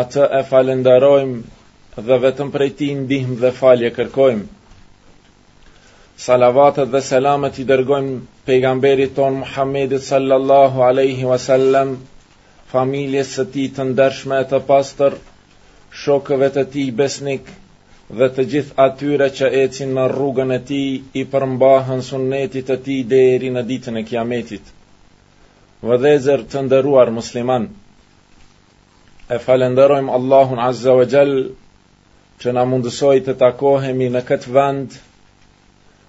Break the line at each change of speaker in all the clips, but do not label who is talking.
Atë e falenderojmë dhe vetëm prej tij ndihmë dhe falje kërkojmë. Salavatet dhe selamet i dërgojmë pejgamberit tonë Muhammedit sallallahu aleyhi wasallam, familjes së tij të ndershme e të pastër, shokëve të tij besnikë dhe të gjithë atyre që ecin në rrugën e tij i përmbahen sunnetit të tij deri në ditën e kiametit. Vëllezër të nderuar muslimanë. E falenderojmë Allahun Azza wa Jall që na mundësoi të takohemi në këtë vend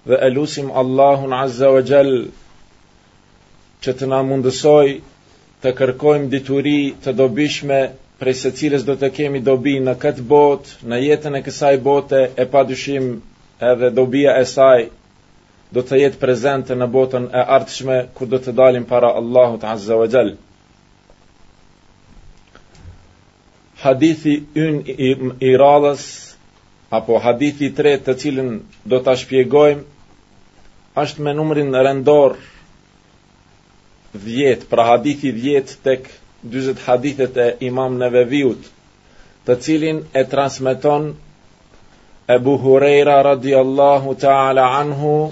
dhe e lusim Allahun Azza wa Jall që të na mundësojë të kërkojmë dituri të dobishme prej së cilës do të kemi dobi në këtë botë, në jetën e kësaj bote e padyshim edhe dobia e saj do të jetë prezente në botën e ardhshme kur do të dalim para Allahut Azza wa Jall. Hadithi ynë i, i radhës apo hadithi i tretë të cilin do ta shpjegojmë është me numrin rendor 10, pra hadithi 10 tek 40 hadithet e Imam Neveviut, të cilin e transmeton Ebu Hurejra radiallahu ta'ala anhu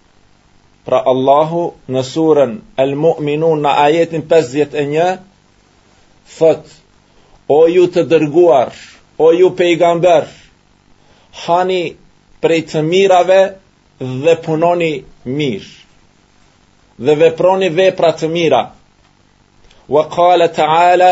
Pra Allahu në surën El Mu'minun në ajetin 51 thotë o ju të dërguar, o ju pejgamberë, hani prej të mirave dhe punoni mirë dhe veproni vepra të mira. Wa qala ta'ala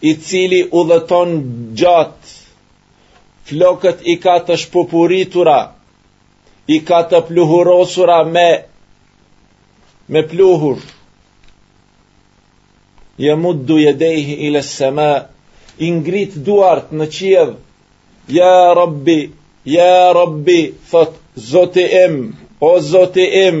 i cili udhëton gjatë, flokët i ka të shpupuritura, i ka të pluhurosura me, me pluhur. Jemuddu jedejhi iles-sema, i ngrit duart në qiell, ja rabbi, ja rabbi, thotë, zoti im, o zoti im,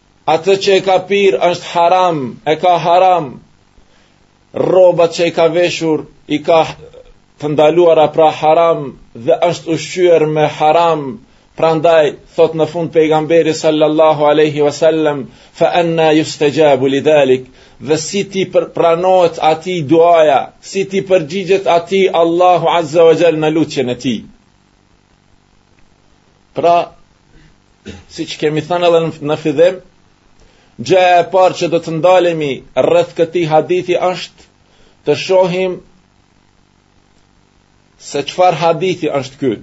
Atë që e ka pirë është haram, e ka haram. Rrobat që i ka veshur i ka të ndaluara pra haram dhe është ushqyer me haram. Prandaj thotë në fund pejgamberi sallallahu alaihi wasallam fa anna yustajabu lidhalik dhe si t'i pranohet atij duaja, si t'i përgjigjet atij Allahu Azza wa Jal në lutjen e tij. Pra, siç kemi thënë edhe në fillim, gjëja e parë që do të ndalemi rreth këtij hadithi është të shohim se çfarë hadithi është ky,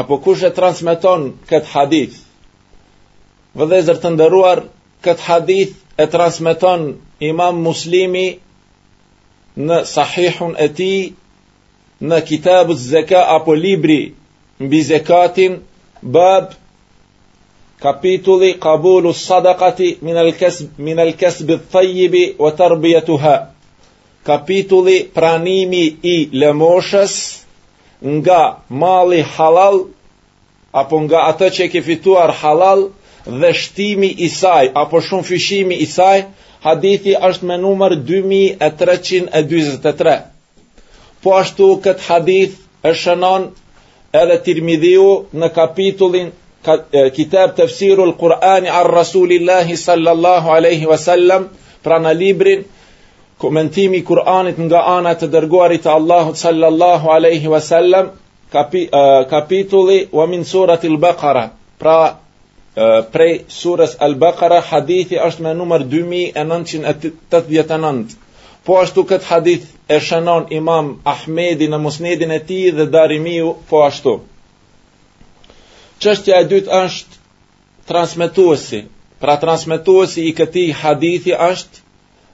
apo kush e transmeton këtë hadith. Vëllezër të nderuar, këtë hadith e transmeton Imam Muslimi në Sahihun e tij në kitabu zeka apo libri mbi zekatin bab kapitulli kabulu sadakati minel kesb, minel kesbi tajibi wa tërbijetuha kapitulli pranimi i lëmoshës nga mali hallall apo nga atë që e ke fituar hallall dhe shtimi i saj apo shumëfishimi i saj, hadithi është me numër 2343. Po ashtu këtë hadith e shënon edhe Tirmidhiu në kapitullin Kitab Tafsirul Kur'ani an Rasulillahi sallallahu alaihi wasallam, pra në librin Komentimi i Kur'anit nga ana e të dërguarit të Allahut sallallahu alaihi wasallam, Kapi, uh, kapitulli wa min surati al-Baqara. Pra uh, prej surës al-Baqara hadithi është me numër 2989. Po ashtu këtë hadith e shënon Imam Ahmedi në Musnedin e tij dhe Darimiu po ashtu. Çështja e dytë është transmetuesi. Pra transmetuesi i këtij hadithi është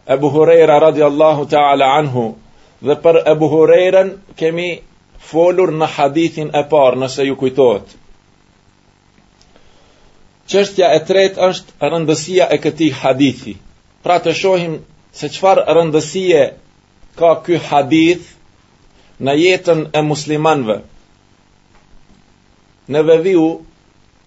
Ebu Hurejra radiallahu ta'ala anhu, dhe për Ebu Hurejren kemi folur në hadithin e parë nëse ju kujtohet. Çështja e tretë është rëndësia e këtij hadithi. Pra të shohim se çfarë rëndësie ka ky hadith në jetën e muslimanëve. Neveviu,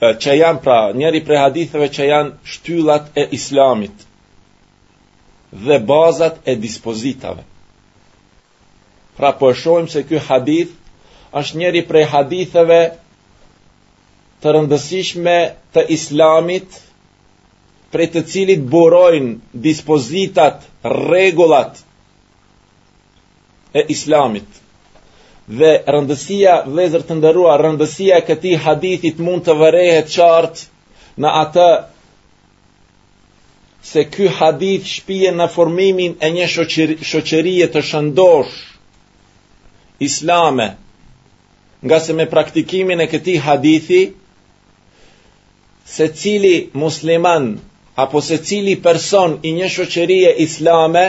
që janë pra njëri prej haditheve që janë shtyllat e islamit dhe bazat e dispozitave. Pra po e shohim se ky hadith është njëri prej haditheve të rëndësishme të islamit prej të cilit burojnë dispozitat, rregullat e islamit. Dhe rëndësia, vëllezër të nderuar, rëndësia e këtij hadithit mund të vërehet qartë në atë se ky hadith shpije në formimin e një shoqërie të shëndoshë islame ngase me praktikimin e këtij hadithi secili musliman apo secili person i një shoqërie islame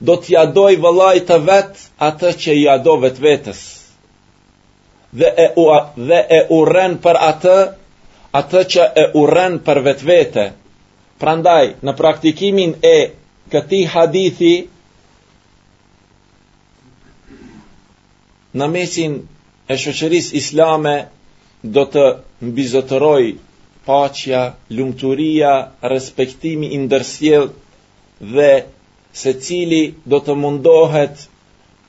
do t'ia dojë vëllait të vet atë që ia do vetvetes. Dhe e u dhe e urren për atë atë që e urren për vetvete. Prandaj në praktikimin e këtij hadithi në mesin e shoqërisë islame do të mbizotërojë paqja, lumturia, respektimi i ndërsjellë dhe secili do të mundohet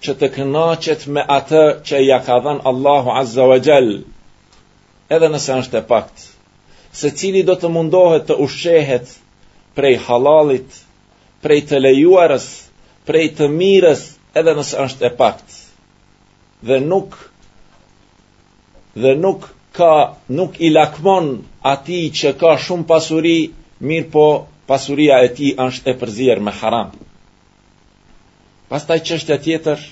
që të kënaqet me atë që ia ka dhënë Allahu Azza wa Jall, edhe nëse është e paktë. Secili do të mundohet të ushqehet prej hallallit, prej të lejuarës, prej të mirës, edhe nëse është e paktë. dhe nuk dhe nuk ka nuk i lakmon atij që ka shumë pasuri, mirëpo pasuria e tij është e përzier me haram. Pastaj çështja tjetër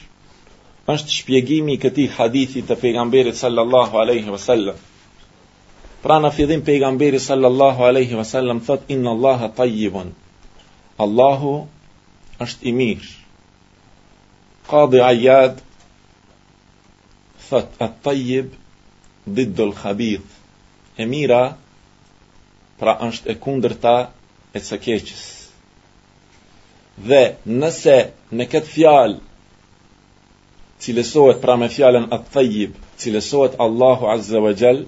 është shpjegimi i këtij hadithi të pejgamberit sallallahu alaihi wasallam. Pra në fillim pejgamberi sallallahu alaihi wasallam thotë inna Allaha tayyibun. Allahu është i mirë. Qadi Ajad thotë at tajib didd al khabith e mira pra është e kundërta e së keqës dhe nëse në këtë fjalë cilësohet pra me fjalën at tajib cilësohet Allahu azza wa jall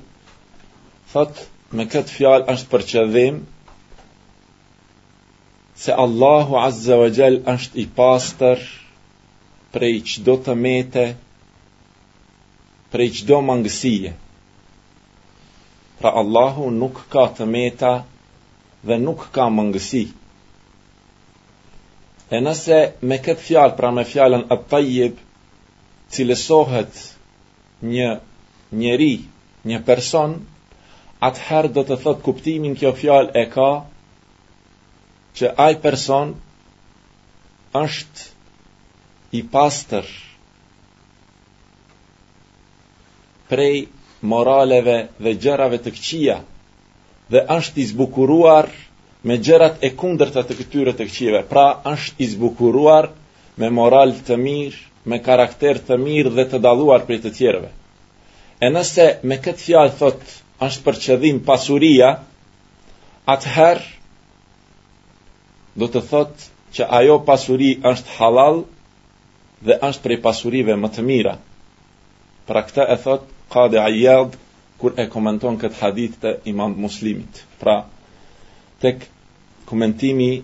thotë me këtë fjalë është për qëllim se Allahu Azza wa Jall është i pastër prej çdo të mete, prej çdo mangësie. Pra Allahu nuk ka të meta dhe nuk ka mangësi. E nëse me këtë fjalë, pra me fjalën at-tayyib, cilësohet një njeri, një person, atëherë do të thotë kuptimin kjo fjalë e ka që ai person është i pastër prej moraleve dhe gjërave të këqija dhe është i zbukuruar me gjërat e kundërta të këtyre të këqijave. Pra është i zbukuruar me moral të mirë, me karakter të mirë dhe të dalluar prej të tjerëve. E nëse me këtë fjalë thotë është për qëllim pasuria, atëherë do të thotë që ajo pasuri është hallall dhe është prej pasurive më të mira. Pra këtë e thotë Qadi Ayyad kur e komenton këtë hadith të Imam Muslimit. Pra tek komentimi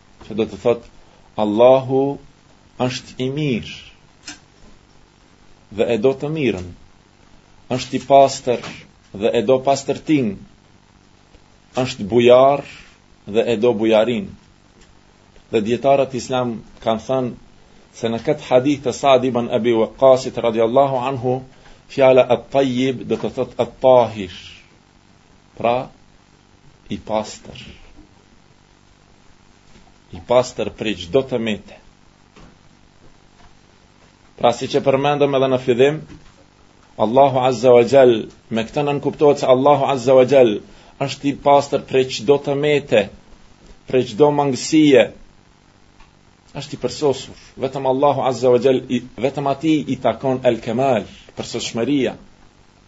që do të thotë Allahu është i mirë dhe e do të mirën është i pastër dhe e do pastërtinë është bujar dhe e do bujarinë dhe dijetarët islam kanë thënë se në këtë hadith të Sa'd ibn Abi Waqqas radhiyallahu anhu fjala at-tayyib do të thotë at-tahir pra i pastër i pastër prej çdo të mete. Pra siç e përmendëm edhe në fillim, Allahu Azza wa Jall, me këtë nënkuptohet se Allahu Azza wa Jall është i pastër prej çdo të mete, prej çdo mangësie. Është i përsosur. Vetëm Allahu Azza wa Jall, vetëm atij i takon el-kemal, përsosmëria.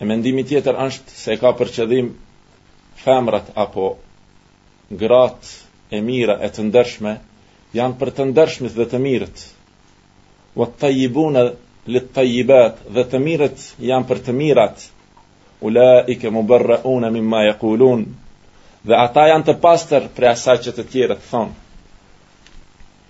E mendimi tjetër është se e ka për qëllim femrat apo gratë e mira e të ndershme janë për të ndershmit dhe të mirët. Wa tayyibuna lit tayyibat dhe të mirët janë për të mirat. Ulaika mubarra'una mimma yaqulun. Dhe ata janë të pastër prej asaj që të tjerët thonë.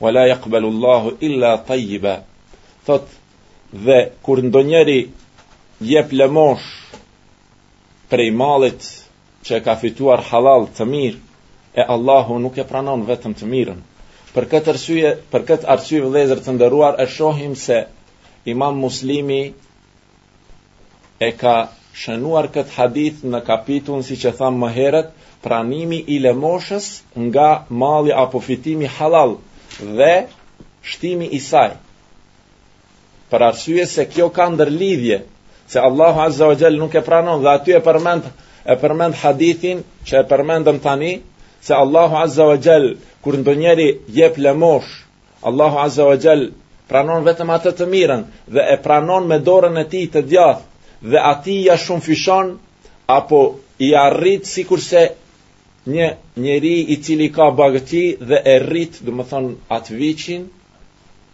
wa la yaqbalu Allahu illa tayyiba. Thotë dhe kur ndonjëri jep lëmoshë prej mallit që e ka fituar hallall të mirë, e Allahu nuk e pranon vetëm të mirën. Për këtë arsye, për këtë arsye vëllezër të nderuar, e shohim se Imam Muslimi e ka shënuar këtë hadith në kapitullin siç e thamë më herët, pranimi i lëmoshës nga malli apo fitimi hallall dhe shtimi i saj. Për arsye se kjo ka ndërlidhje, se Allahu Azza wa Jall nuk e pranon dhe aty e përmend e përmend hadithin që e përmendëm tani se Allahu Azza wa Jall kur ndonjëri jep lëmoshë Allahu Azza wa Jall pranon vetëm atë të mirën dhe e pranon me dorën e tij të djathtë dhe atij ia shumëfishon apo ia rrit sikurse një njeri i cili ka bagëti dhe e rrit domethënë atë viçin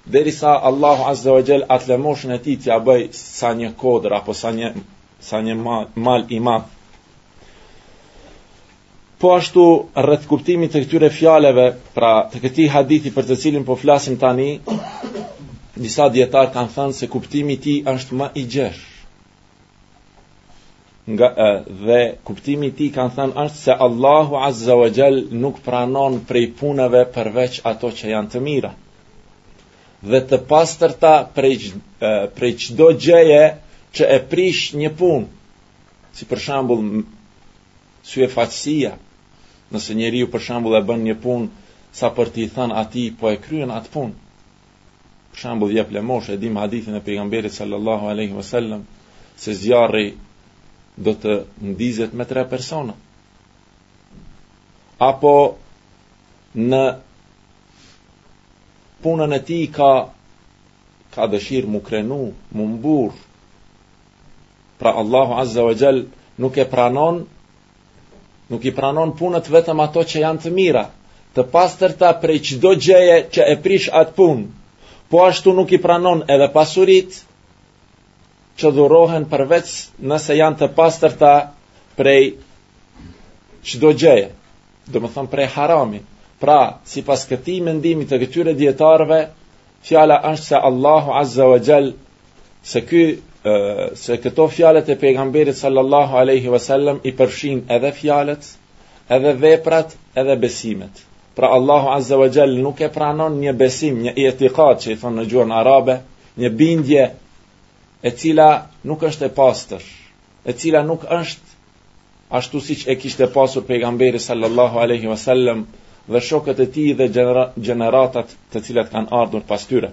derisa Allahu Azza wa Jall atë lëmoshën e tij t'ia bëjë sa një kodër apo sa një, sa një mal, mal i madh Po ashtu, rreth kuptimit të këtyre fjalëve, pra të këtij hadithi për të cilin po flasim tani, disa dijetarë kanë thënë se kuptimi i tij është më i gjerë. Nga e, dhe kuptimi i tij kanë thënë është se Allahu Azza wa Jall nuk pranon prej punëve përveç ato që janë të mira. Dhe të pastërta prej prej çdo gjëje që e prish një punë. Si për shembull Syefaqësia, Nëse njeriu për shembull e bën një punë sa për t'i thanë ai po e kryen atë punë. Për shembull jep lëmoshë e dim hadithin e pejgamberit sallallahu alaihi wasallam se zjarri do të ndizet me tre persona. Apo në punën e tij ka ka dëshirë m'u krenu, m'u mburr, Pra Allahu Azza wa Jall nuk e pranon nuk i pranon punët vetëm ato që janë të mira, të pastërta prej çdo gjëje që e prish atë punë. Po ashtu nuk i pranon edhe pasuritë që dhurohen përveç nëse janë të pastërta prej çdo gjëje, domethënë prej harami. Pra, sipas këtij mendimi të këtyre dijetarëve, fjala është se Allahu Azza wa Jall se ky se këto fjalët e pejgamberit sallallahu alaihi wasallam i përfshin edhe fjalët, edhe veprat, edhe besimet. Pra Allahu azza wa jall nuk e pranon një besim, një i'tiqad që i thonë në gjuhën arabe, një bindje e cila nuk është e pastër, e cila nuk është ashtu siç e kishte pasur pejgamberi sallallahu alaihi wasallam dhe shokët e tij dhe gjeneratat të cilat kanë ardhur pas tyre.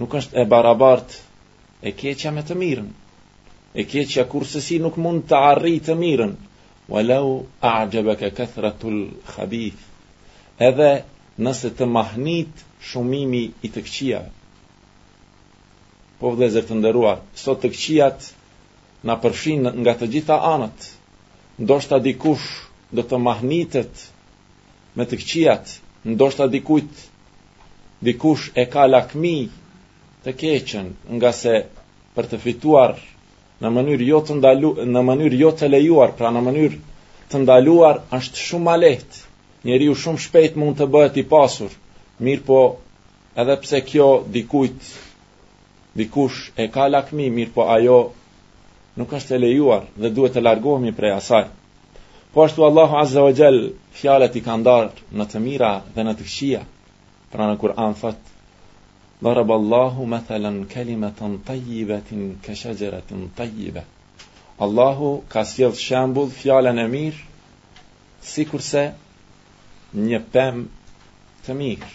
nuk është e barabartë e keqja me të mirën. E keqja kurrsesi nuk mund ta arrijë të mirën. Walau a'jabaka kathratul khabith. Edhe nëse të mahnit shumimi i të këqijave. Po vëllezër të nderuar, sot të këqijat na përfshin nga të gjitha anët. Ndoshta dikush do të mahnitet me të këqijat, ndoshta dikujt Dikush e ka lakmi të keqen, ngase për të fituar në mënyrë jo të ndalu, në mënyrë jo të lejuar, pra në mënyrë të ndaluar është shumë më lehtë. Njeriu shumë shpejt mund të bëhet i pasur, mirëpo edhe pse kjo dikujt dikush e ka lakmi, mirëpo ajo nuk është e lejuar dhe duhet të largohemi prej asaj. Po ashtu Allahu Azza wa Jall fjalët i ka ndarë në të mira dhe në të këqija. Pra në Kur'an thotë: "Darab Allahu mathalan kalimatan tayyibatan ka shajaratin tayyiba." Allahu ka sjellë shembull fjalën e mirë sikurse një pemë të mirë.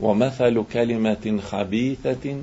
Wa mathalu kalimatin khabithatin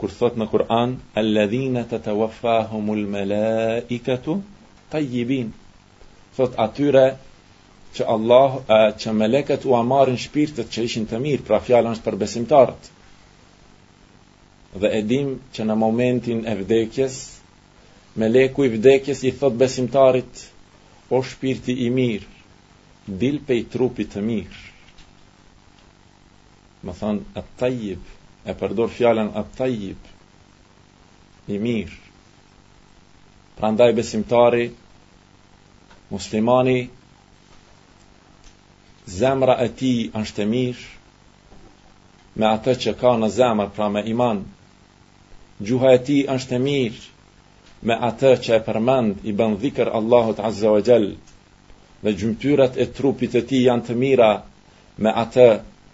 Kur thotë në Kur'an, "Alladhina tatawaffahumul malaikatu tayyibin", thotë atyre që Allah, që melekët ua marrin shpirtrat që ishin të mirë, pra fjala është për besimtarët. Dhe e dim që në momentin e vdekjes, meleku i vdekjes i thotë besimtarit, o shpirti i mirë, dil prej trupit të mirë. me thënë At-Tayyib, e përdor fjalën At-Tayyib, i mirë. Prandaj besimtari muslimani zemra e tij është e mirë me atë që ka në zemër, pra me iman. Gjuha e tij është e mirë me atë që e përmend i bën dhikr Allahut Azza wa Jall. Dhe gjymtyrët e trupit të tij janë të mira me atë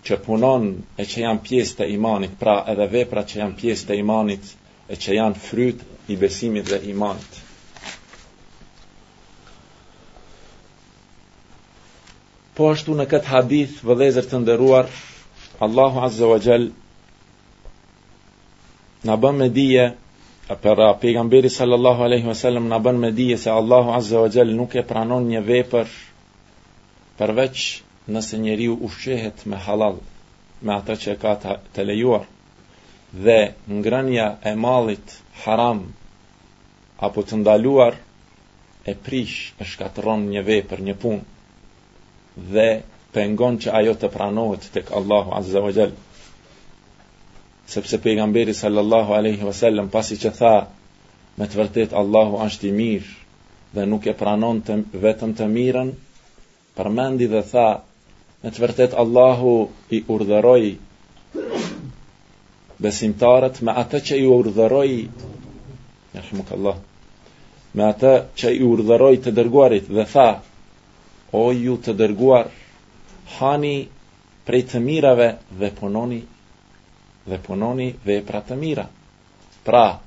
që punon e që janë pjesë të imanit, pra edhe veprat që janë pjesë të imanit e që janë fryt i besimit dhe imanit. Po ashtu në këtë hadith vëllezër të nderuar, Allahu Azza wa Jall na bën me dije apo pejgamberi sallallahu alaihi wasallam na bën me dije se Allahu Azza wa Jall nuk e pranon një vepër përveç nëse njeriu ushqehet me halal, me atë që e ka të, të lejuar, dhe ngrënia e mallit haram apo të ndaluar e prish e shkatërron një vepër, një punë dhe pengon që ajo të pranohet tek Allahu Azza wa Jall. Sepse pejgamberi sallallahu alaihi wasallam pasi që tha Me të vërtetë Allahu është i mirë dhe nuk e pranon të vetëm të mirën, përmendi dhe tha, me të vërtetë Allahu i urdhëroi besimtarët me atë që i urdhëroi, jerhamuk Allah, me atë që i urdhëroi të dërguarit dhe tha, o ju të dërguar, hani prej të mirave dhe punoni, dhe punoni vepra të mira. Pra,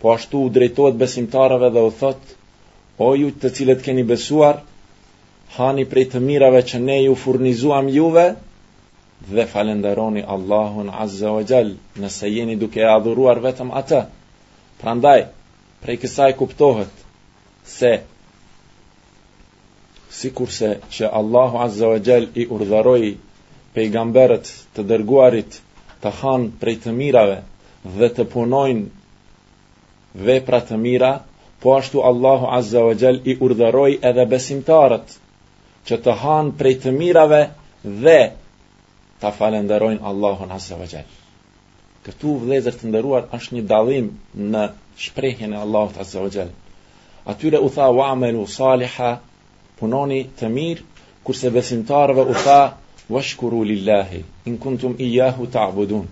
po ashtu u drejtohet besimtarëve dhe u thotë, o ju të cilët keni besuar, hani prej të mirave që ne ju furnizuam juve, dhe falënderoni Allahun Azza wa Jall nëse jeni duke e adhuruar vetëm atë. Prandaj, prej kësaj kuptohet se sikurse që Allahu Azza wa Jall i urdhëroi pejgamberët të dërguarit të hanë prej të mirave dhe të punojnë vepra të mira, po ashtu Allahu Azza wa Jall i urdhëroi edhe besimtarët që të hanë prej të mirave dhe ta falënderojnë Allahun Azza wa Jall. Këtu vëllezër të nderuar është një dallim në shprehjen e Allahut Azza wa Jall. Atyre u tha wa'malu saliha, punoni të mirë, kurse besimtarëve u tha washkuru lillahi in kuntum iyyahu ta'budun.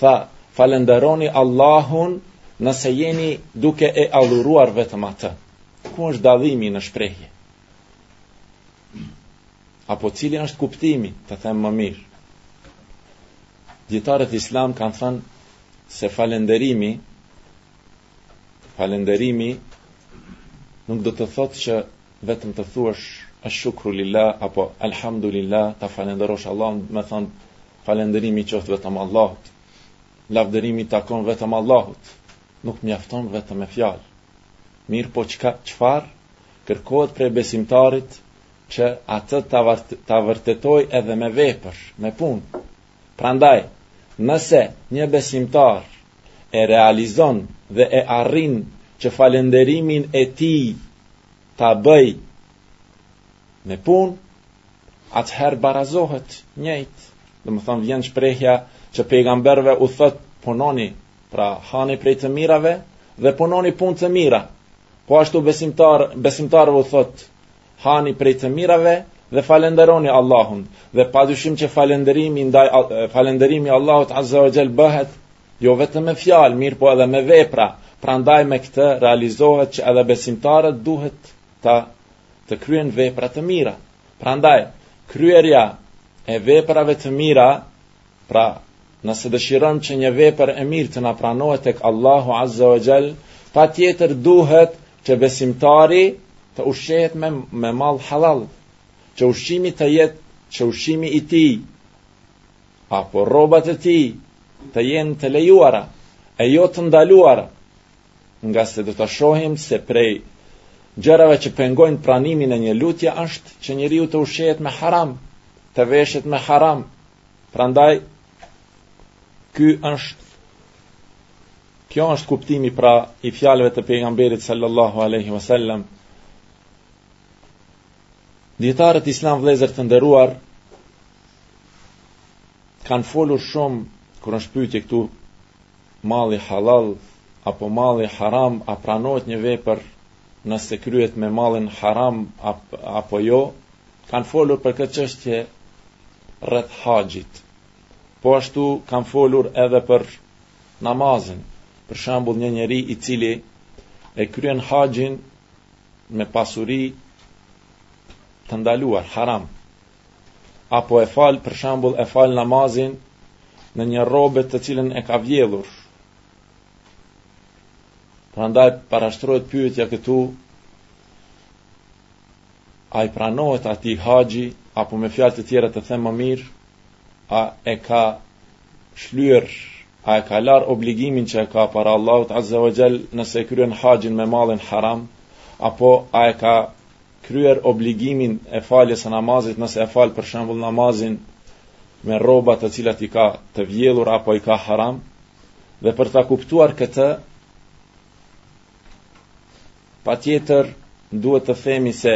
Tha falënderoni Allahun nëse jeni duke e adhuruar vetëm atë. Ku është dallimi në shprehje? Apo cili është kuptimi, të them më mirë. Dijetarët islam kanë thënë se falenderimi, falenderimi nuk do të thotë që vetëm të thuash esh-shukru lillah, apo alhamdu lillah, ta falenderosh Allahun, me thënë falenderimi qoftë vetëm Allahut. Lavdërimi i takon vetëm Allahut. Nuk mjafton vetëm me fjalë. Mirëpo çka, çfarë, Kërkohet prej besimtarit që atë ta vërtetojë edhe me vepër, me punë. Prandaj, nëse një besimtar e realizon dhe e arrin që falenderimin e tij ta bëjë me punë, atëherë barazohet njëjtë. Domethënë vjen shprejhja që pejgamberve u thotë punoni, pra hani prej të mirave dhe punoni punë të mira. Po ashtu besimtar, besimtarëve u thotë, hani prej të mirave dhe falenderoni Allahun, dhe pa dyshim që falenderimi, ndaj, falenderimi i Allahut Azza wa Jall bëhet, jo vetëm me fjalë, mirëpo edhe me vepra, prandaj me këtë realizohet që edhe besimtarët duhet ta të kryejnë vepra të mira. Prandaj, kryerja e veprave të mira Pra, nëse dëshirojmë që një vepër e mirë të na pranohet tek Allahu Azza wa Jall, patjetër duhet që besimtari të ushqehet me me mall hallall, që ushqimi të jetë që ushqimi i tij apo rrobat e tij të jenë të lejuara e jo të ndaluara. Ngase do ta shohim se prej gjërave që pengojnë pranimin e një lutjeje është që njeriu të ushqehet me haram, të veshet me haram, Prandaj ky është kjo është kuptimi pra i fjalëve të pejgamberit sallallahu alaihi wasallam. Dijetarët islam vëllezër të nderuar kanë folur shumë kur është në pyetje këtu malli hallall apo malli haram a pranohet një vepër nëse kryhet me mallin haram apo jo kanë folur për këtë çështje rreth haxhit. Po ashtu kanë folur edhe për namazin. Për shembull, një njeri i cili e kryen haxhin me pasuri të ndaluar, haram. Apo e fal, për shembull, e fal namazin në një rrobë të cilën e ka vjedhur. Prandaj parashtrohet pyetja këtu a i pranohet atij haxhi apo me fjalë të tjera të them më mirë a e ka shlyer a e ka lar obligimin që e ka para Allahut azza wa jall nëse e kryen haxhin me mallin haram apo a e ka kryer obligimin e faljes së namazit nëse e fal për shembull namazin me rroba të cilat i ka të vjedhur apo i ka haram Dhe për ta kuptuar këtë, patjetër duhet të themi se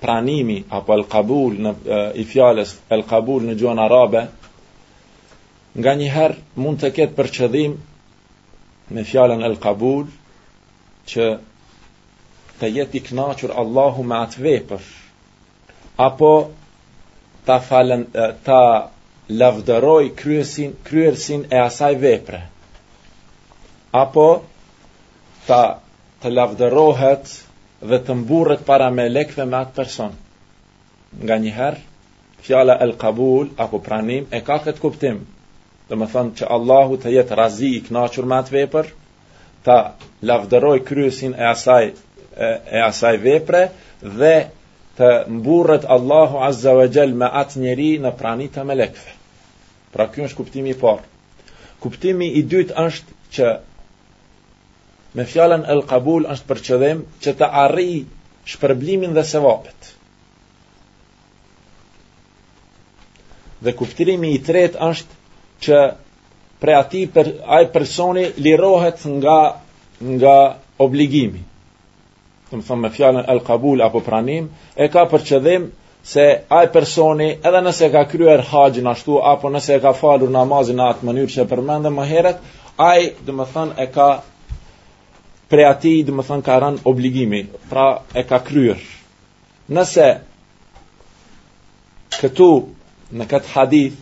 pranimi apo el kabul në i fjalës el kabul në gjuhën arabe nganjëherë mund të ketë për qëllim me fjalën el kabul që të jetë i kënaqur Allahu me atë vepër apo ta falen ta lavdëroj kryesin kryersin e asaj vepre apo ta të lavdërohet dhe të mburret para melekëve me atë person nganjëherë fjala el kabul apo pranim e ka këtë kuptim domethënë që Allahu të jetë razi i knaqur me atë vepër ta lavdëroj kryesin e asaj e asaj vepre dhe të mburret Allahu Azza wa Jall me atë njeri në prani të melekëve. Pra ky është kuptimi i parë. Kuptimi i dytë është që me fjalën el kabul është për qëllim që të arrijë shpërblimin dhe sevapet. Dhe kuptimi i tretë është që Prej atij për, ai personi lirohet nga nga obligimi. Domethënë me fjalën el kabul apo pranim, e ka për qëllim se ai personi edhe nëse ka kryer haxhin ashtu apo nëse e ka falur namazin në atë mënyrë që përmendëm më herët, ai domethënë e ka prej atij domethënë ka rënë obligimi, pra e ka kryer. Nëse Këtu në këtë hadith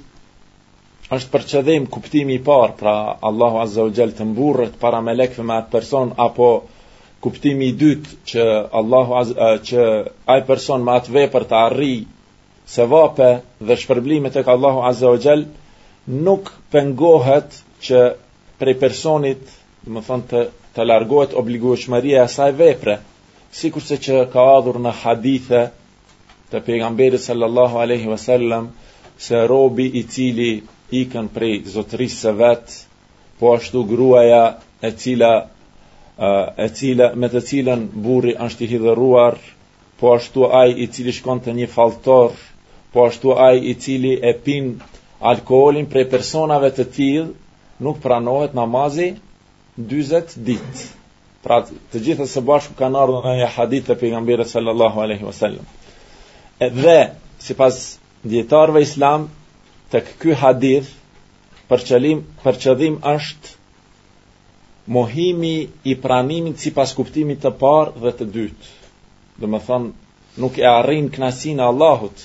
është për qëllim kuptimi i parë, pra Allahu Azza wa Jall të mburret para melekëve me atë person apo kuptimi i dytë që Allahu Azza që ai person me atë vepër të arrijë sevape dhe shpërblime tek Allahu Azza wa Jall nuk pengohet që prej personit, domethënë të të largohet obligueshmëria e asaj vepre, sikurse që ka ardhur në hadithe Të pejgamberit sallallahu alaihi wasallam se robi i cili ikën prej zotërisë së vet, po ashtu gruaja e cila e cila me të cilën burri është i hidhëruar, po ashtu ai i cili shkon te një falltor, po ashtu ai i cili e pin alkoolin prej personave të tillë, nuk pranohet namazi dyzet ditë. Pra të gjitha së bashku kanë ardhur në një hadith të pejgamberit sallallahu alaihi wasallam. Dhe sipas dijetarëve islam tek ky hadith për qëllim për qëllim është mohimi i pranimit sipas kuptimit të parë dhe të dytë. Domethënë nuk e arrin kënaqësinë e Allahut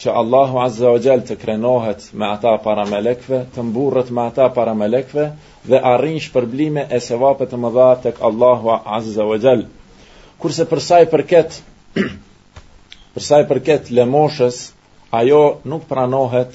Që Allahu Azza wa Jall të krenohet me ata para melekëve, të mburret me ata para melekëve dhe arrijnë shpërblime e sevape të mëdha tek Allahu Azza wa Jall. Kurse për sa i përket për sa i përket lëmoshës, ajo nuk pranohet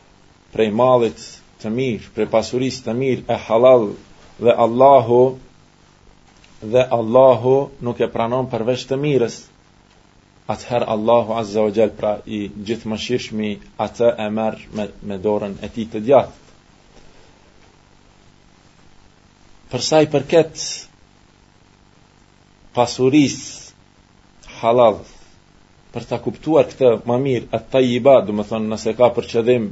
prej malit të mirë, prej pasurisë të mirë e hallall dhe Allahu dhe Allahu nuk e pranon përveç të mirës. Atëherë Allahu Azza wa Jall pra i Gjithëmëshirshmi atë e merr me, me dorën e tij të djathtë. Përsa i përket pasurisë hallall Për ta kuptuar këtë më mirë, at-tayyiba, domethënë nëse ka për qëllim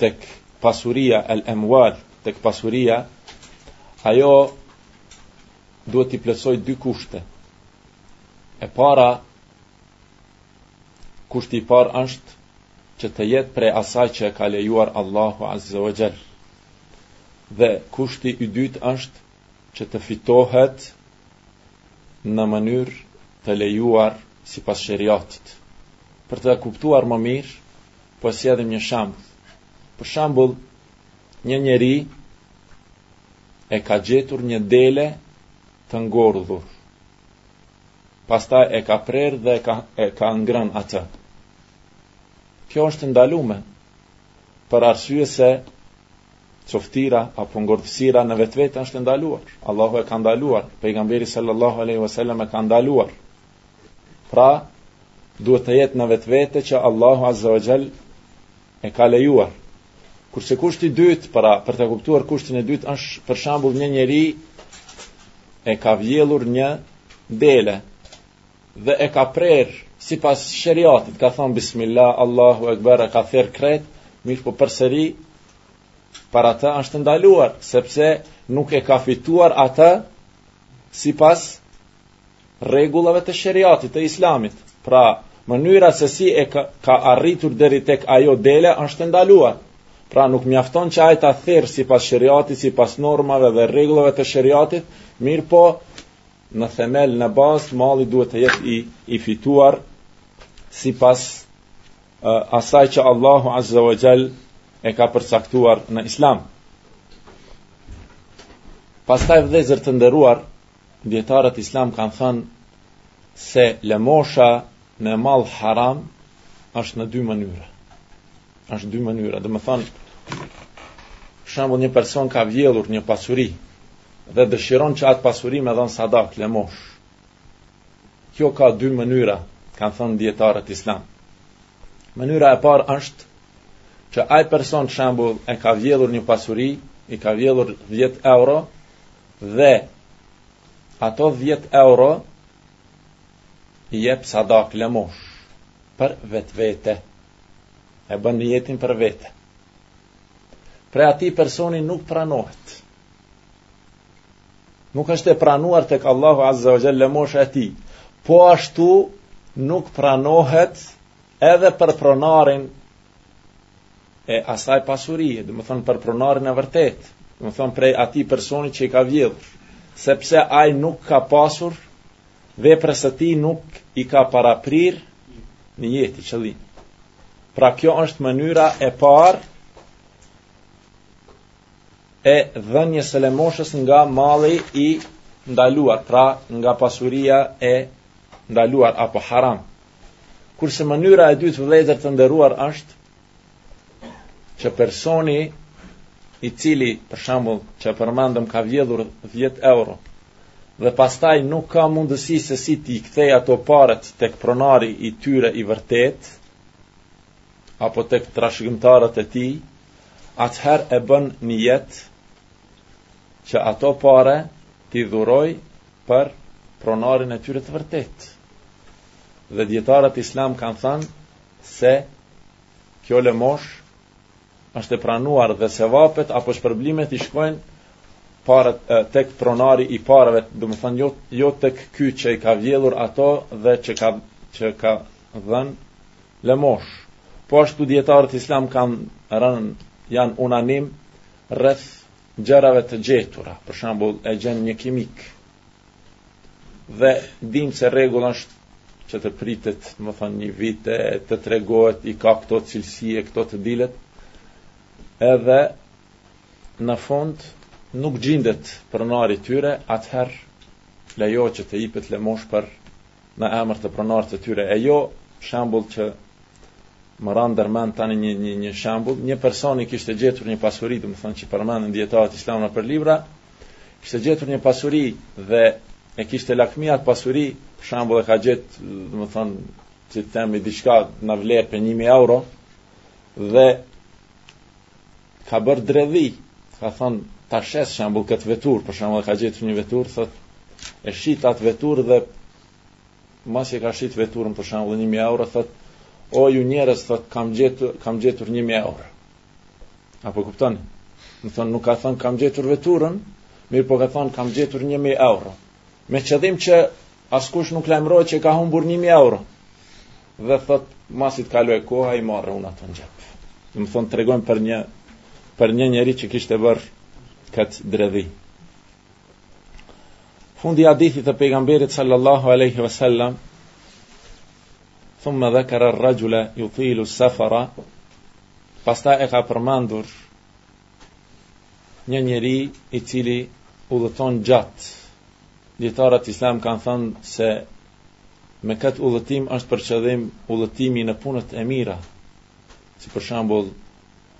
tek pasuria al-amwal, tek pasuria, ajo duhet t'i plotësojë dy kushte. E para kushti i parë është që të jetë prej asaj që e ka lejuar Allahu Azza wa Jall. Dhe kushti i dytë është që të fitohet në mënyrë të lejuar sipas sheriatit. Për ta kuptuar më mirë, po e sjellim një shembull. Për shembull, një njeri e ka gjetur një dele të ngordhur. Pastaj e ka prerë dhe e ka, e ka ngrënë atë. Kjo është e ndalume, Për arsye se coftina apo ngordhësira në vetvete është e ndaluar. Allahu e ka ndaluar, pejgamberi sallallahu alaihi wasallam e ka ndaluar. Pra, duhet të jetë në vetvete që Allahu azza wa jall e ka lejuar. Kurse kushti i dytë, pra për ta kuptuar kushtin e dytë është për shembull një njeri e ka vjedhur një dele dhe e ka prerë sipas sheriatit, ka thënë bismillah, Allahu ekber, e ka therë krejt, mirëpo përsëri për atë është ndaluar, sepse nuk e ka fituar atë sipas rregullave të sheriatit të islamit. Pra, mënyra se si e ka, ka arritur deri tek ajo dele është e ndaluar. Pra nuk mjafton që ai ta therë sipas sheriatit, sipas normave dhe rregullave të sheriatit, mirëpo Në themel në bazë malli duhet të jetë i i fituar sipas uh, asaj që Allahu Azza wa Jall e ka përcaktuar në Islam. Pastaj vëllezër të nderuar, dijetarët islamë kanë thënë se lëmosha me mall haram është në dy mënyra. Është dy mënyra, domethënë, shembull një person ka vjedhur një pasuri, dhe dëshiron që atë pasuri me dhanë sadaka, lëmoshë. Kjo ka dy mënyra, kanë thënë dijetarët islamë. Mënyra e parë është, që ai person për shembull e ka vjedhur një pasuri, i ka vjedhur 10 euro dhe ato 10 euro i jep sadaka lëmoshë për vetvete. e bën nijetin për vete. Prej atij personi nuk pranohet. Nuk është e pranuar tek Allahu Azza wa Jall lëmosha e tij. Po ashtu nuk pranohet edhe për pronarin e asaj pasurie, domethënë për pronarin e vërtetë, domethënë prej atij personi që i ka vjedhur, sepse ai nuk ka pasur Veprës së tij nuk i ka paraprirë nijeti, qëllimi. Pra kjo është mënyra e parë e dhënies së lëmoshës nga malli i ndaluar, pra nga pasuria e ndaluar apo haram. Kurse mënyra e dytë vëllezër të nderuar është që personi i cili për shembull që e përmendëm ka vjedhur 10 euro dhe pastaj nuk ka mundësi se si t'i kthejë ato paret tek pronari i tyre i vërtetë apo tek trashëgimtarët e tij atëherë e bën nijet që ato pare t'i dhurojë për pronarin e tyre të vërtetë dhe dijetarët islamë kanë thënë se Kjo lëmoshë është e pranuar dhe sevapet apo shpërblimet i shkojnë pra tek pronari i parave, domethënë jo jo tek ky që i ka vjedhur ato dhe që ka që ka dhënë lëmoshë. Po ashtu dijetarët islamë kanë rënë janë unanimë rreth gjërave të gjetura. Për shembull, e gjen një kimik Dhe dimë se rregull është që të pritet, domethënë një vit, e të tregohet i ka këto cilësi e këto të dilet, edhe nëse në fund nuk gjindet pronari i tyre, atëherë lejohet që të ipet lëmoshë për në emër të pronarit të tyre, e një shembull që më ra ndërmend tani një, një, një shembull, një person i kishte gjetur një pasuri, domethënë që përmendin dijetarët islam nëpër libra, kishte gjetur një pasuri dhe e kishte lakmi atë pasuri, për shembull e ka gjetë, domethënë, si të themi diçka në vlerë për një mijë euro, dhe ka bërë dredhi, ka thënë, ta shes shembull këtë veturë, për shembull ka gjetë një veturë, thotë, e shet atë veturë dhe masi e ka shit veturën për shembull një mijë euro, thotë, o ju njerëz, thotë, kam gjetë, kam gjetë një mijë euro. A po kuptoni? Domethënë, nuk ka thënë, kam gjetë veturën, mirëpo ka thënë, kam gjetë një mijë euro. Me qëllim që askush nuk lajmërohet që ka humbur një mijë euro. Dhe thotë, masi të kalojë koha, i marr unë ato në xhep. Domethënë, tregojnë për një, për një njeri që kishte bërë këtë dredhi. Fundi i hadithit të pejgamberit sallallahu aleyhi ve sellem, thumme dhekere rraxhule jutilu sefera, pastaj e ka përmendur një njeri i cili udhëton gjatë Dijetarët islam kanë thënë se me këtë udhëtim është për qëllim udhëtimi në punët e mira, si për shembull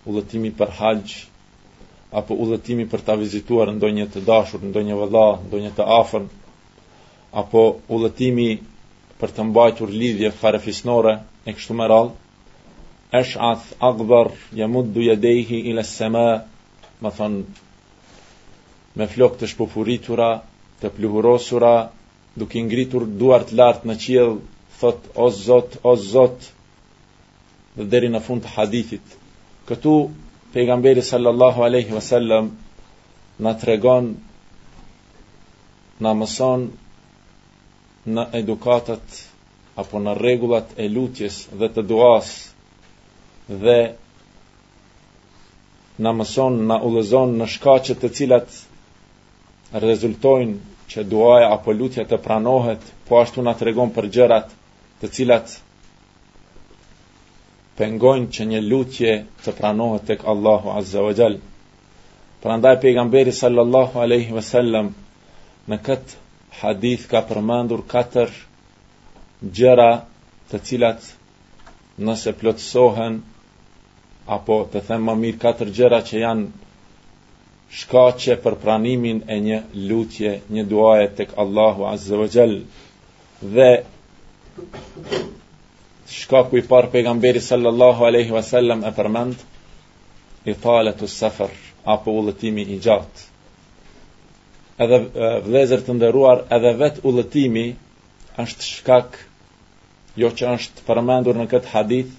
udhëtimi për haxh apo udhëtimi për ta vizituar ndonjë të dashur, ndonjë vëlla, ndonjë të afërm, apo udhëtimi për të mbajtur lidhje farefisnore e kështu me radhë. Ash'ath aghbar yamuddu yadayhi ila as-sama, domethënë me flokë të shpupuritura, të pluhurosura, duke ngritur duart lart në qiell, thotë o Zot, o Zot, dhe deri në fund të hadithit. Këtu pejgamberi sallallahu alaihi wasallam na tregon na mëson në edukatat apo në rregullat e lutjes dhe të duas dhe na mëson, na udhëzon në shkaqet të cilat rezultojnë që duaja apo lutja të pranohet, po ashtu na tregon për gjërat të cilat pengojnë që një lutje të pranohet tek Allahu Azza wa Jall. Prandaj pejgamberi sallallahu alaihi wasallam në këtë hadith ka përmendur katër gjëra të cilat Nëse plotësohen apo të them më mirë katër gjëra që janë shkaqe për pranimin e një lutje, një duaje tek Allahu Azza wa Jall. Dhe shkaku i parë pejgamberi sallallahu alaihi wasallam e përmend itālatu safar apo udhëtimi i gjatë. Edhe vëllezër të nderuar, edhe vetë udhëtimi është shkak jo që është përmendur në këtë hadith,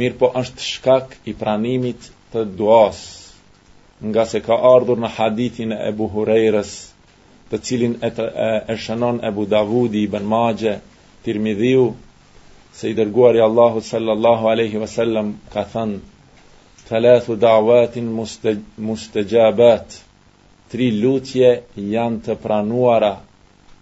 mirëpo është shkak i pranimit të duasë, ngase ka ardhur në hadithin e Ebu Hurejrës, të cilin e, të, e, e shënon Ebu Davudi Ibën Maxhe, Tirmidhiu, se i dërguari i Allahut sallallahu aleyhi wasallam ka thënë, thalathu da'watin mustajabat tri lutje janë të pranuara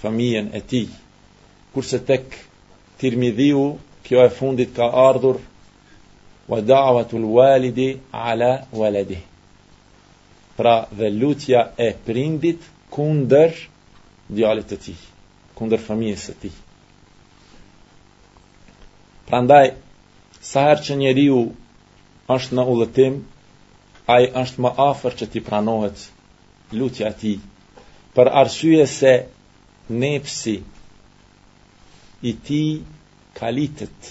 fëmijën e tij. Kurse tek Tirmidhiu kjo e fundit ka ardhur wa da'watul walidi ala waladihi. Pra dhe lutja e prindit kundër djalit të tij, kundër fëmijës së tij. Prandaj sa herë që njeriu është në udhëtim, ai është më afër që t'i pranohet lutja e tij për arsye se nefsi i tij kalitet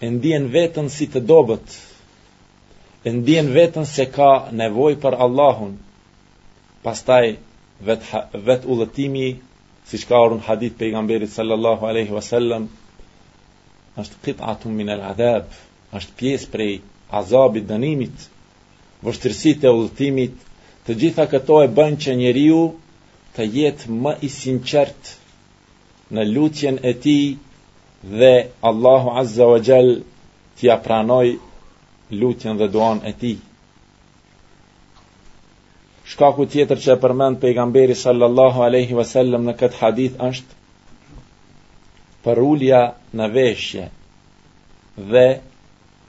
e ndien veten si të dobët e ndien veten se ka nevojë për Allahun pastaj vetë, vetë udhëtimi siç ka ardhur në hadith të pejgamberit sallallahu aleyhi wasallam është qit'atun min el adhab është pjesë prej azabit dënimit vështirësitë e udhëtimit, të gjitha këto e bëjnë që njeriu të jetë më i sinqertë në lutjen e tij dhe Allahu Azza wa Jall t'ia pranojë lutjen dhe duan e tij. Shkaku tjetër që e përmend pejgamberi sallallahu alaihi wasallam në këtë hadith është përulja në veshje dhe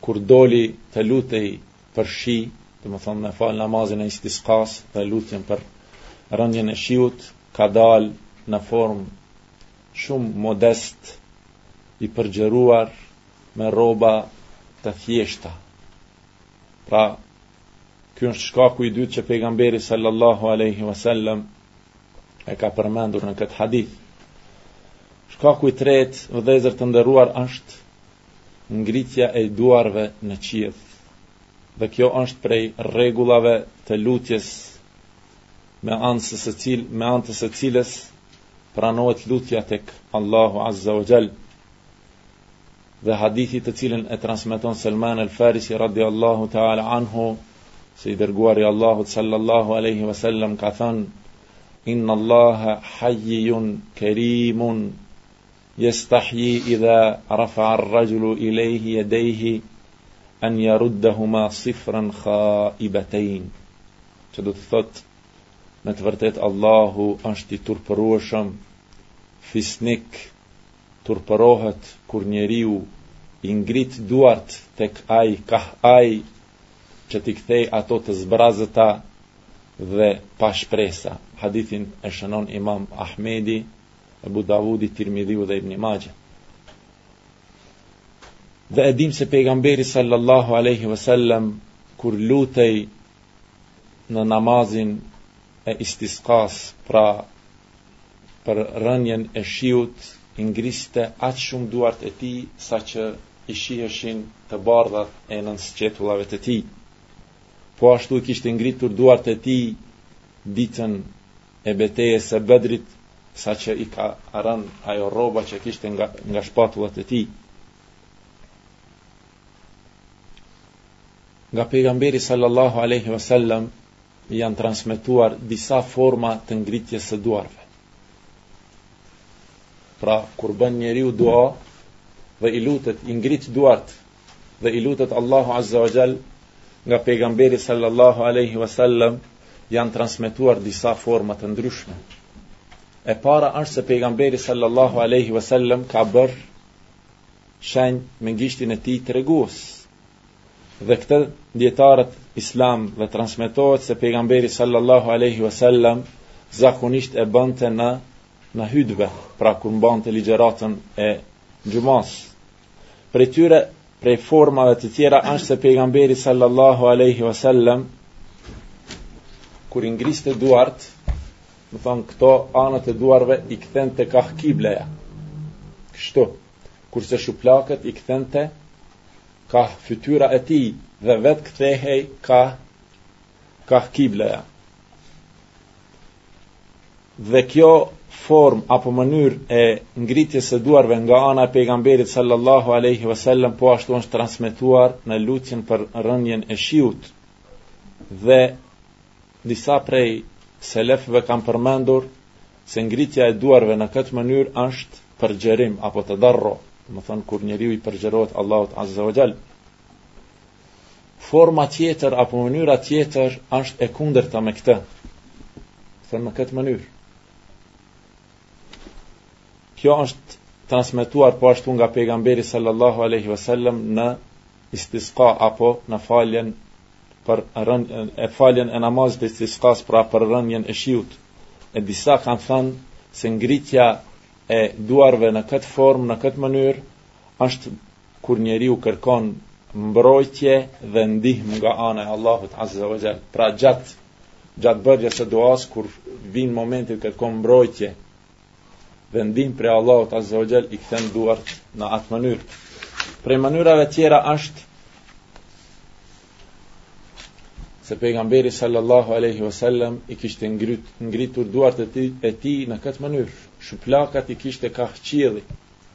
Kur doli të lutej për shi, domethënë me fal namazin e istisqas dhe lutjen për rënien e shiut, ka dal në formë shumë modest i përgjëruar, me rroba të thjeshta. Pra, ky është shkaku i dytë që pejgamberi sallallahu alaihi wasallam e ka përmendur në këtë hadith. Shkaku i tretë, vëllezër të nderuar, është ngritja e duarve në qiell dhe kjo është prej rregullave të lutjes me anë së së cilë me anë të së cilës pranohet lutja tek Allahu Azza wa Jall dhe hadithi të cilin e transmeton Salman al-Farisi radiallahu ta'ala anhu se i dërguari i Allahut sallallahu alaihi wasallam ka thënë inna Allaha hayyun karimun Yestahyi idha rafa'a ar-rajulu ileyhi yadayhi an yaruddahuma sifran khaibatayn. Që do të thotë me të vërtetë Allahu është i turpshëm, fisnik, turpërohet kur njeriu i ngrit duart tek ai kah ai që t'i kthej ato të zbrazëta dhe pa shpresa. Hadithin e shënon Imam Ahmedi Ebu Davudi, Tirmidhiu dhe Ibn Majah. Dhe e dim se pejgamberi sallallahu alaihi wasallam kur lutej në namazin e istiskas, pra për rënjen e shiut, i ngriste aq shumë duart e tij sa që i shiheshin të bardhat e nën sqetullave të tij. Po ashtu i kishte ngritur duart e tij ditën e betejës së Bedrit, sa që i ka rënë ajo rroba që kishte nga nga shpatullat e tij. Nga pejgamberi sallallahu alaihi wasallam janë transmetuar disa forma të ngritjes së duarve. Pra, kur bën njeriu dua dhe i lutet i ngrit duart dhe i lutet Allahu Azza wa Jall nga pejgamberi sallallahu alaihi wasallam janë transmetuar disa forma të ndryshme. E para është se pejgamberi sallallahu alaihi wasallam ka bërë shenjë me gishtin e tij tregues. Dhe këtë dietarët islam dhe transmetohet se pejgamberi sallallahu alaihi wasallam zakonisht e bënte në në hutbe, pra kur mbante ligjëratën e xhumasë. Prej tyre, prej formave të tjera është se pejgamberi sallallahu alaihi wasallam kur i ngriste duart, domethënë këto anët e duarve i kthente kah kibleja. Kështu, kurse shuplakët i kthente kah fytyra e tij dhe vetë kthehej ka kah kibleja. Dhe kjo formë apo mënyrë e ngritjes së duarve nga ana e pejgamberit sallallahu alaihi wasallam po ashtu është transmetuar në lutjen për rënien e shiut. Dhe disa prej selefëve kanë përmendur se ngritja e duarve në këtë mënyrë është përgjërim apo tedarru, domethënë kur njeriu i përgjërohet Allahut Azza wa Jall. Forma tjetër apo mënyra tjetër është e kundërta me këtë. Domethënë në këtë mënyrë. Kjo është transmetuar po ashtu nga pejgamberi sallallahu alaihi wasallam në istisqa apo në faljen për rën, e faljen e namazit të istisqas pra për rënien e shiut. E disa kanë thënë se ngritja e duarve në këtë formë, në këtë mënyrë është Kur njeriu kërkon mbrojtje dhe ndihmë nga ana e Allahut Azza wa Jall, pra gjatë gjatë bërjes së duas kur vjen momenti të kërkon mbrojtje dhe ndihmë prej Allahut Azza wa Jall i kthen duart në atë mënyrë. Prej mënyrave tjera është se pejgamberi sallallahu alaihi wasallam i kishte ngrit, ngritur duart e tij e tij në këtë mënyrë. Shuplakat i kishte kah qielli.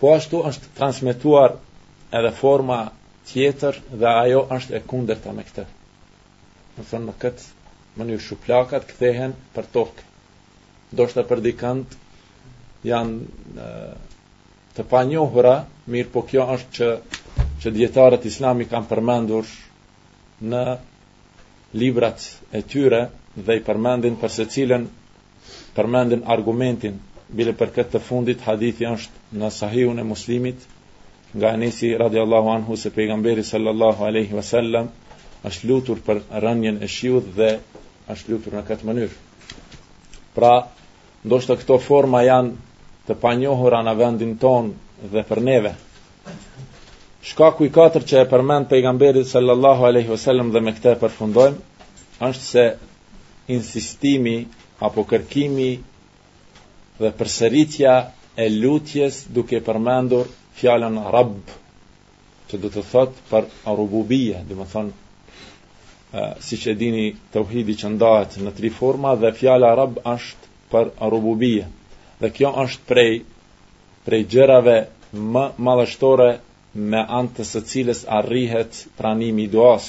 Po ashtu është transmetuar edhe forma tjetër dhe ajo është e kundërta me këtë. Domethënë në këtë mënyrë shuplakat kthehen për tokë. Ndoshta për dikend janë të panjohura, mirëpo kjo është që, që dijetarët islam i kanë përmendur në librat e tyre dhe i përmendin për secilën përmendin argumentin, bile për këtë të fundit hadithi është në Sahihun e Muslimit nga Enesi radiallahu anhu se pejgamberi sallallahu alaihi wasallam është lutur për rënien e shiut dhe është lutur në këtë mënyrë. Pra, ndoshta këto forma janë të panjohura në vendin tonë dhe për neve. Shkaku i katër që e përmend pejgamberi sallallahu alaihi wasallam dhe me këtë e përfundojmë është se insistimi apo kërkimi dhe përsëritja e lutjes duke përmendur fjalën Rabb, që do të thotë për rububije, domethënë siç e dini teuhidi që ndahet në tri forma dhe fjala Rabb është për rububije dhe kjo është prej prej gjërave më madhështore me anë të së cilës arrihet pranimi i duas.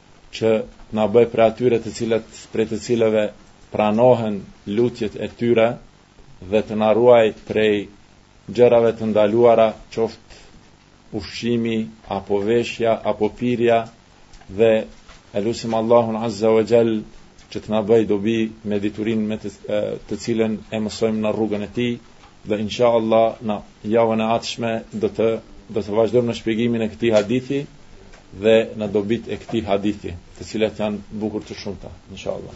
që të na bëjë prej atyre të cilët prej të cilëve pranohen lutjet e tyre dhe të na ruaj prej gjërave të ndaluara qoftë ushqimi apo veshja apo pirja dhe e lusim Allahun Azza wa Jall që të na bëjë dobi me diturinë me të, të cilën e mësojmë në rrugën e tij Dhe inshallah në javën e ardhshme do të do të vazhdojmë në shpjegimin e këtij hadithi dhe në dobit e këtij hadithi, të cilat janë bukur të shumta, inshallah.